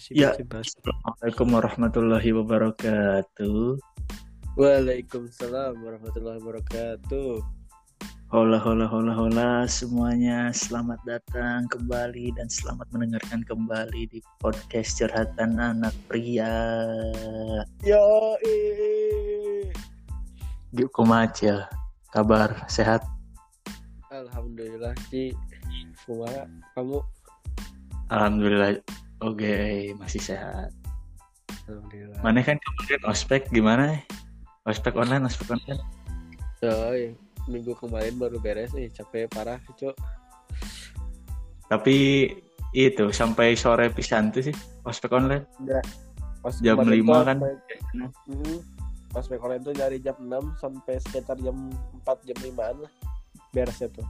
masih Ya. Assalamualaikum warahmatullahi wabarakatuh. Waalaikumsalam warahmatullahi wabarakatuh. Hola hola hola hola semuanya selamat datang kembali dan selamat mendengarkan kembali di podcast curhatan anak pria. Yo. Yuk kumacil, kabar sehat? Alhamdulillah Ci. Kumaha kamu? Alhamdulillah. Oke masih sehat. Alhamdulillah. Mana kan kemarin ospek gimana? Ospek online, ospek online. Iya. minggu kemarin baru beres nih, capek parah, Cuk. Tapi itu sampai sore pisan tuh sih ospek online. Enggak. Pas Jam kemarin 5 tuh kan. sampai- Hmm, pas online tuh dari jam 6 sampai sekitar jam 4 jam 5-an lah. Beresnya tuh.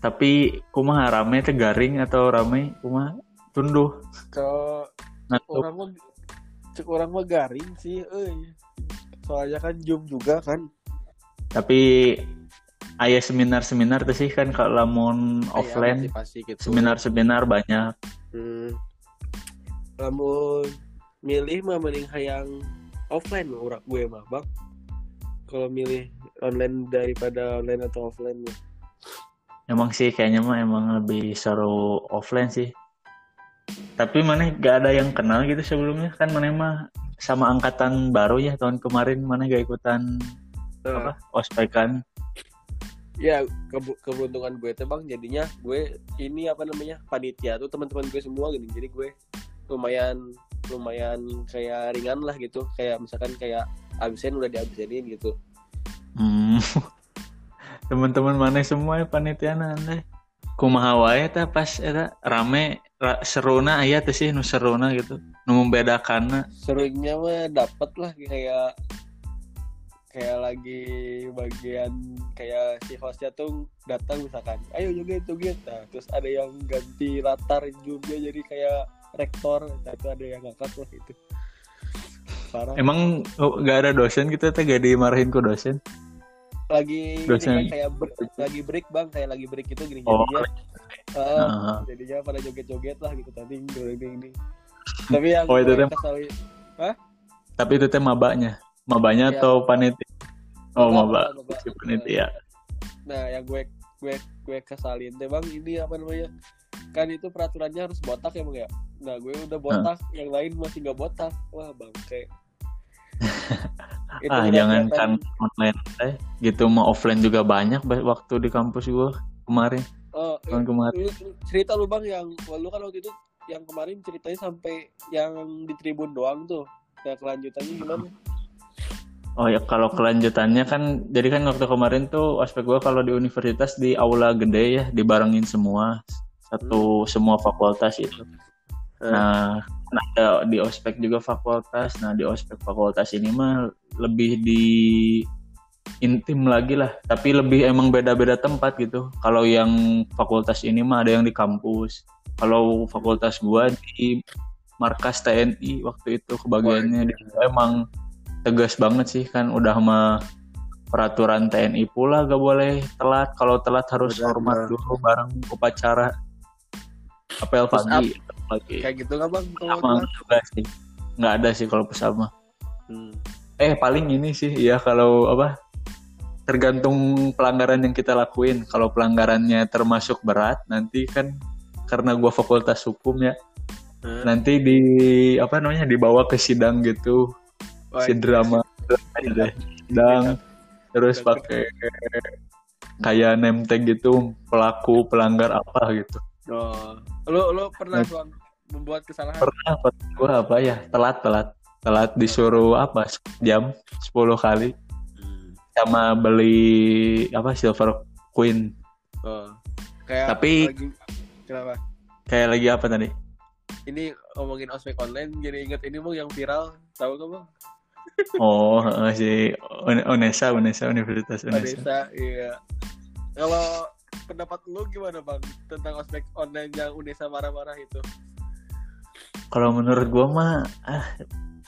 Tapi kumaha rame teh garing atau rame kumaha tunduh. Kalau Ngantuk. orang mah cek orang mah garing sih, euy. Soalnya kan Zoom juga kan. Tapi ayah seminar-seminar tuh sih kan kalau lamun offline Iya, pasti gitu. seminar-seminar banyak. Hmm. Lamun milih mah mending hayang offline urang gue mah, Bang. Kalau milih online daripada online atau offline mah. Emang sih kayaknya mah emang lebih seru offline sih. Tapi mana gak ada yang kenal gitu sebelumnya kan mana mah sama angkatan baru ya tahun kemarin mana gak ikutan apa ospekan. Ya, kebu- keberuntungan gue tuh Bang jadinya gue ini apa namanya? panitia tuh teman-teman gue semua gini. Jadi gue lumayan lumayan kayak ringan lah gitu. Kayak misalkan kayak absen udah diabsenin gitu. Hmm. Teman-teman mana semua ya panitia nanti. Kumaha wae tah pas eta rame ra, seruna aya teh sih nu seruna gitu. Nu membedakanna. serunya mah dapet lah kayak kayak lagi bagian kayak si hostnya tuh datang misalkan ayo joget joget nah, terus ada yang ganti latar juga jadi kayak rektor nah, itu ada yang ngangkat lah itu parah Emang oh, gak ada dosen gitu teh gak dimarahin ku dosen. Lagi ini dosen. kan kayak ber- lagi break bang kayak lagi break itu gini Oh, jadinya eh, Heeh. jadinya pada joget-joget lah gitu tadi ini ini tapi yang Oh, itu gue teh- kesal Tapi itu teh mabanya. Mabanya Iya. atau panitia? Oh, Maba, maba. maba. Si panitia. Nah, yang gue gue gue kesalin teh bang ini apa namanya? Kan itu peraturannya harus botak ya bang ya. Nah, gue udah botak, yang lain masih nggak botak. Wah bang, kayak. Ah, udah jangan kelihatan- kan online teh. Gitu mah offline juga banyak ba- waktu di kampus gua kemarin. Oh, Tahun kemarin. lu- lu cerita lu bang yang lu kan waktu itu yang kemarin ceritanya sampai yang di tribun doang tuh. Nah, kelanjutannya gimana? Oh ya kalau kelanjutannya kan jadi kan waktu kemarin tuh aspek gua kalau di universitas di aula gede ya dibarengin semua satu semua fakultas itu. Nah, nah ada di ospek juga fakultas. Nah di ospek fakultas ini mah lebih di intim lagi lah. Tapi lebih emang beda-beda tempat gitu. Kalau yang fakultas ini mah ada yang di kampus. Kalau fakultas gua di markas TNI waktu itu kebagiannya Di- emang tegas banget sih kan udah mah peraturan TNI pula gak boleh telat kalau telat harus hormat dulu bareng upacara apel pagi pagi Kayak gitu nggak bang? Kalau sama enggak sih. Nggak ada sih kalau pesama. Hmm. eh paling ini sih ya kalau apa tergantung pelanggaran yang kita lakuin. Kalau pelanggarannya termasuk berat nanti kan karena gua fakultas hukum ya Hah? nanti di apa namanya dibawa ke sidang gitu. Wah, si drama deh sidang terus pakai kayak name tag gitu pelaku pelanggar apa gitu. Oh. Lu lu pernah bang membuat kesalahan? pernah pernah gua apa ya telat telat telat disuruh apa jam 10 kali Hmm. sama beli apa silver queen Oh. Kayak Tapi- lagi, kenapa? kayak lagi apa tadi Ini ngomongin ospek online jadi inget ini bang yang viral tahu nggak bang? oh si Un- Unesa Unesa Universitas Unesa Vanessa, iya. Kalau pendapat lu gimana bang? Tentang ospek online yang Unesa marah-marah itu? kalau menurut gua mah ah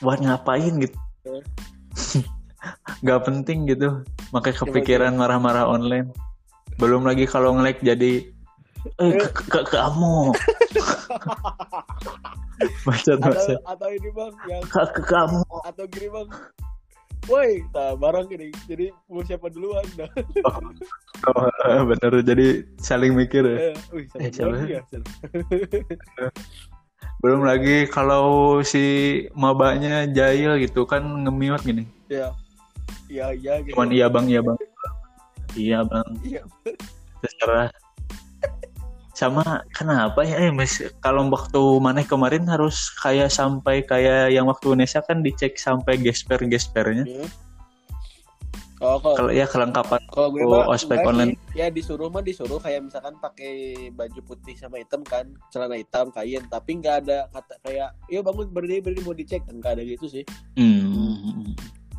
buat ngapain gitu? Nggak penting gitu. Makanya kepikiran marah-marah online. Belum lagi kalau nge-like jadi eh ke, ke- ke- kamu. Bacot atau bacot atau ini bang yang ke, ke kamu. Atau gini bang woi nah barang ini. Jadi mau siapa duluan? Nah oh, bener. Jadi saling mikir ya? Eh, wih Eh, ya belum lagi kalau si mabanya jahil gitu kan nge-mute gini. Ya. Iya iya gitu. Cuman iya bang iya bang. Iya bang. Iya. Terserah sama kenapa ya eh, mas kalau waktu mana kemarin harus kayak sampai kayak yang waktu Indonesia kan dicek sampai gesper gespernya Hmm. oh kalau ya kelengkapan kalau gue Oh, mah ospek online. sih. ya disuruh mah disuruh kayak misalkan pakai baju putih sama hitam kan celana hitam kain tapi nggak ada kata kayak yuk bangun berdiri berdiri mau dicek nggak ada gitu sih hmm.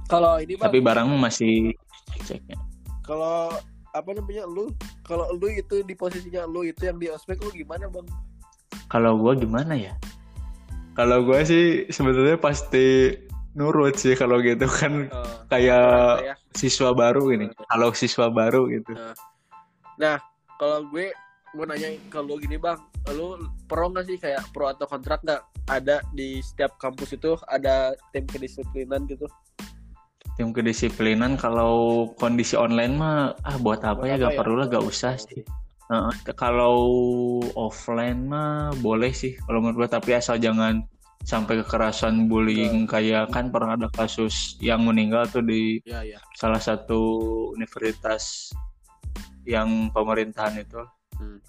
kalau ini tapi barang masih ceknya kalau apa namanya lu kalau lu itu di posisinya lu itu yang di ospek lu gimana bang? Kalau gua gimana ya? Kalau gua sih sebenarnya pasti nurut sih kalau gitu kan. Eh, kayak ya. siswa baru ini. Kalau siswa baru gitu. Kalau gue mau nanya ke lu gini bang. Lu pro nggak sih? Kayak pro atau kontrak nggak? Ada di setiap kampus itu ada tim kedisiplinan gitu tim kedisiplinan kalau kondisi online mah ah buat apa Buat ya apa gak ya? perlu lah gak usah sih. Heeh, kalau offline mah boleh sih kalau menurut gua. Tapi asal jangan sampai kekerasan bullying kayak kan pernah ada kasus yang meninggal tuh di ya ya. salah satu universitas yang pemerintahan itu. Hmm.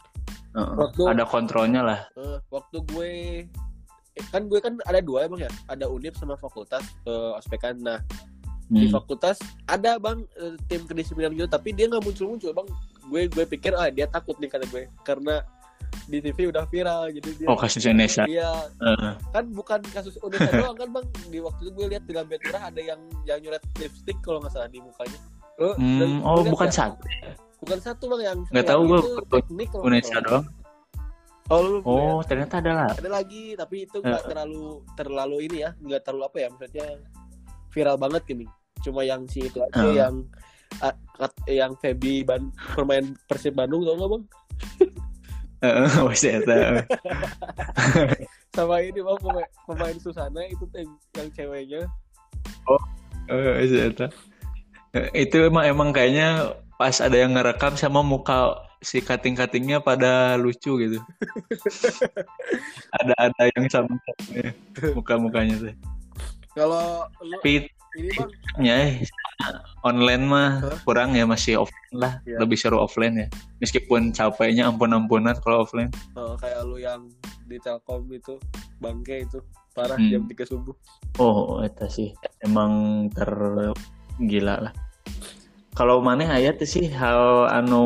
Heeh, Waktu- ada kontrolnya lah. Eh, waktu gue eh, kan gue kan ada dua emang ya? Ada unip sama fakultas eh, ospekan nah di Hmm. fakultas ada bang eh, tim kedisiplinan gitu tapi dia nggak muncul muncul bang. Gue gue pikir ah dia takut nih kata gue karena di TV udah viral jadi dia oh kasus Indonesia. Iya. Heeh. kan bukan kasus Indonesia doang kan bang. Di waktu itu gue lihat di Lambe Tirah ada yang yang nyoret lipstick kalau nggak salah di mukanya. Lo- Hmm, oh lo lihat bukan nggak? satu. Bukan satu bang yang Nggak tahu gue, teknik Indonesia doang. Oh, lu oh ternyata ada lah. Ada lagi tapi itu nggak Eh. terlalu terlalu ini ya nggak terlalu apa ya maksudnya viral banget gini. Cuma yang si itu aja Eh. yang kat- yang Feby Ban pemain Persib Bandung tau nggak bang? Heeh, ada. Sama ini bang pemain, pemain Susana itu yang, yang ceweknya. Ada. Eh, itu emang emang kayaknya pas ada yang ngerekam sama muka si kating-katingnya pada lucu gitu. Ada ada yang sama muka mukanya tuh kalau bang. Ya online mah Hah? kurang ya masih offline lah. Iya. lebih seru offline ya. Meskipun capeknya ampun-ampunan kalau offline. Oh, kayak lu yang di Telkom itu bangke itu parah Hmm. jam 3 subuh. Oh itu sih. Emang tergila lah. Kalau mana ayat sih hal anu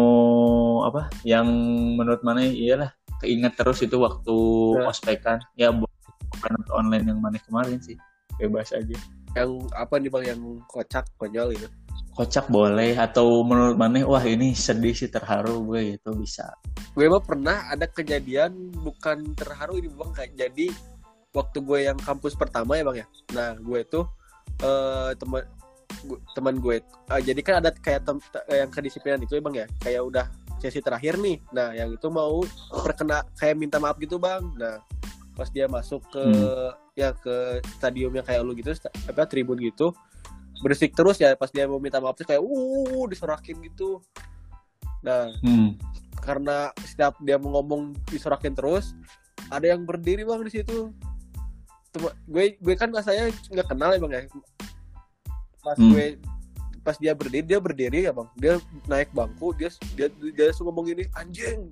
apa yang menurut mana iyalah keinget terus itu waktu Ya. ospekan ya bukan online yang mana kemarin sih bebas aja. Yang apa nih bang? Yang kocak konyol gitu? Kocak boleh atau menurut mana wah ini sedih sih terharu gue itu bisa. Gue mah pernah ada kejadian bukan terharu ini bang kayak jadi waktu gue yang kampus pertama ya bang ya? Nah gue tuh eh teman teman gue eh, jadi kan ada kayak tem- te- yang kedisiplinan itu ya bang ya? Kayak udah sesi terakhir nih. Nah yang itu mau perkena kayak minta maaf gitu bang. Nah pas dia masuk ke Hmm. ya ke stadium yang kayak lu gitu apa tribun gitu berisik terus ya pas dia mau minta maaf tuh kayak uh disorakin gitu nah hmm. karena setiap dia mau ngomong disorakin terus ada yang berdiri bang di situ Tem- gue gue kan saya nggak kenal ya bang ya pas Hmm. gue pas dia berdiri dia berdiri ya bang dia naik bangku dia dia dia langsung ngomong gini anjing.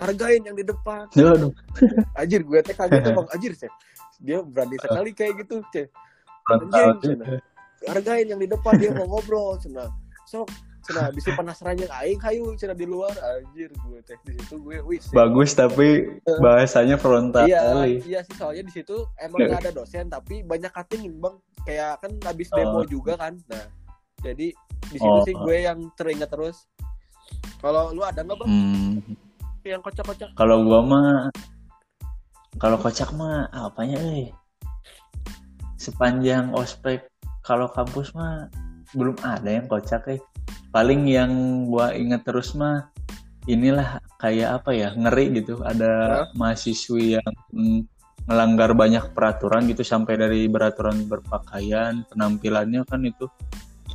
Hargain yang di depan. Aduh. anjir gue teh kaget bang anjir Cen. dia berani sekali kayak gitu Cen. hargain yang di depan dia mau ngobrol cina sok cina bisa penasaran yang aing hayu cina di luar. Anjir gue teh di situ gue wis bagus tapi bahasanya frontal iya iya sih soalnya di situ emang nggak. ada dosen tapi banyak cutting bang. Kayak kan habis demo Oh. juga kan. Nah jadi di situ Oh. sih gue yang teringat terus. Kalau lu ada nggak bang? Hmm. Yang kocak-kocak. Kalau gua mah kalau kocak mah apanya eh? Sepanjang ospek kalau kampus mah belum ada yang kocak eh. Paling yang gua inget terus mah inilah kayak apa ya ngeri gitu. Ada mahasiswi yang melanggar banyak peraturan gitu sampai dari peraturan berpakaian penampilannya kan itu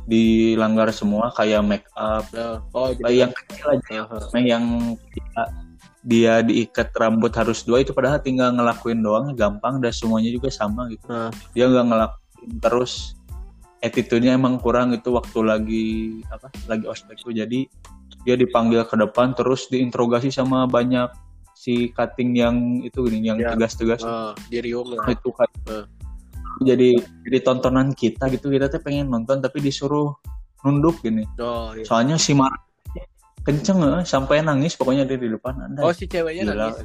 dilanggar semua kayak make up oh yang kecil aja Aha. yang dia, dia diikat rambut harus dua itu padahal tinggal ngelakuin doang gampang dan semuanya juga sama gitu Nah. dia nggak ngelakuin terus attitude-nya emang kurang itu waktu lagi apa lagi ospek tuh jadi dia dipanggil ke depan terus diinterogasi sama banyak si cutting yang itu gini yang Ya. tegas-tegas di riung lah itu kan Eh. Jadi jadi tontonan kita gitu. Kita tuh pengen nonton tapi disuruh nunduk gini. Oh iya. soalnya si Mar kenceng eh, sampai nangis pokoknya dia di depan. Anda oh si ceweknya Gila. nangis?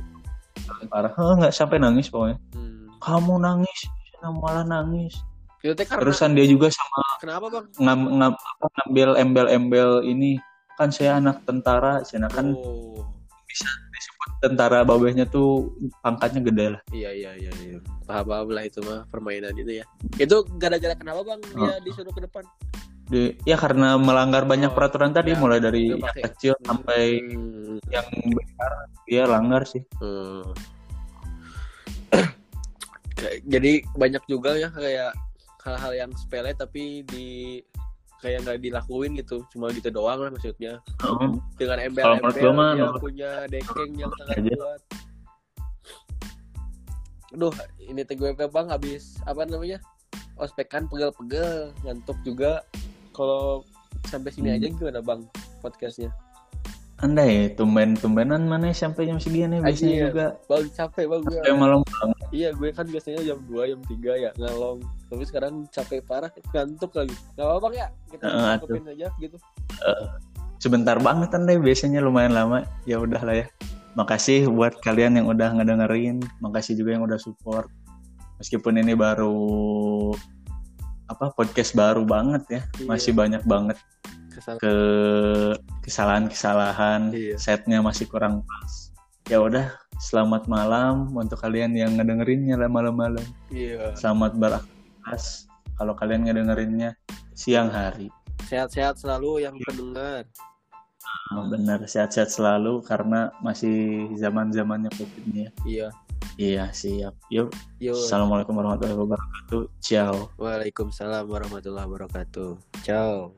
Parah. Eh, nggak sampai nangis pokoknya. Hmm. kamu nangis malah nangis. Karena terusan dia juga sama kenapa bang? ngam, ngam- ngambil embel-embel ini. Kan saya anak tentara saya kan oh. disebut tentara babehnya tuh pangkatnya gede lah. Iya iya iya iya. Paham paham lah itu mah permainan itu ya. Itu gara-gara kenapa bang? Dia disuruh ke depan? Di- ya karena melanggar banyak Oh, peraturan tadi ya, mulai dari yang kecil sampai Hmm. yang besar dia langgar sih. Hmm. Jadi banyak juga ya kayak hal-hal yang sepele tapi di kayak nggak dilakuin gitu cuma gitu doang lah maksudnya. Heeh. dengan embel-embel mah, dia menurut- punya dekeng yang sangat Aja. kuat. Aduh ini teh gue bang habis apa namanya? Ospekan pegel-pegel ngantuk juga. Kalau sampai sini Hmm. aja gimana bang podcastnya? Anda ya tumben-tumbenan mana sampai jam segini biasanya juga. bang capek bang sampai malam Iya, gue kan biasanya jam 2, jam 3 ya ngalong. Tapi sekarang capek parah, ngantuk lagi. Gak apa-apa ya, kita cukupin aja gitu. sebentar banget anda biasanya lumayan lama ya udah lah ya makasih buat kalian yang udah ngedengerin makasih juga yang udah support meskipun ini baru apa podcast baru banget ya Iya. masih banyak banget Kesal. ke kesalahan-kesalahan Iya. setnya masih kurang pas ya udah selamat malam untuk kalian yang ngedengerinnya lah malam-malam Iya. selamat beraktivitas kalau kalian ngedengerinnya siang hari Sehat-sehat selalu yang pendengar. Oh, benar sehat-sehat selalu karena masih zaman zamannya covid ini ya Iya. iya siap yuk Yo. assalamualaikum warahmatullahi wabarakatuh ciao Waalaikumsalam warahmatullahi wabarakatuh. Ciao.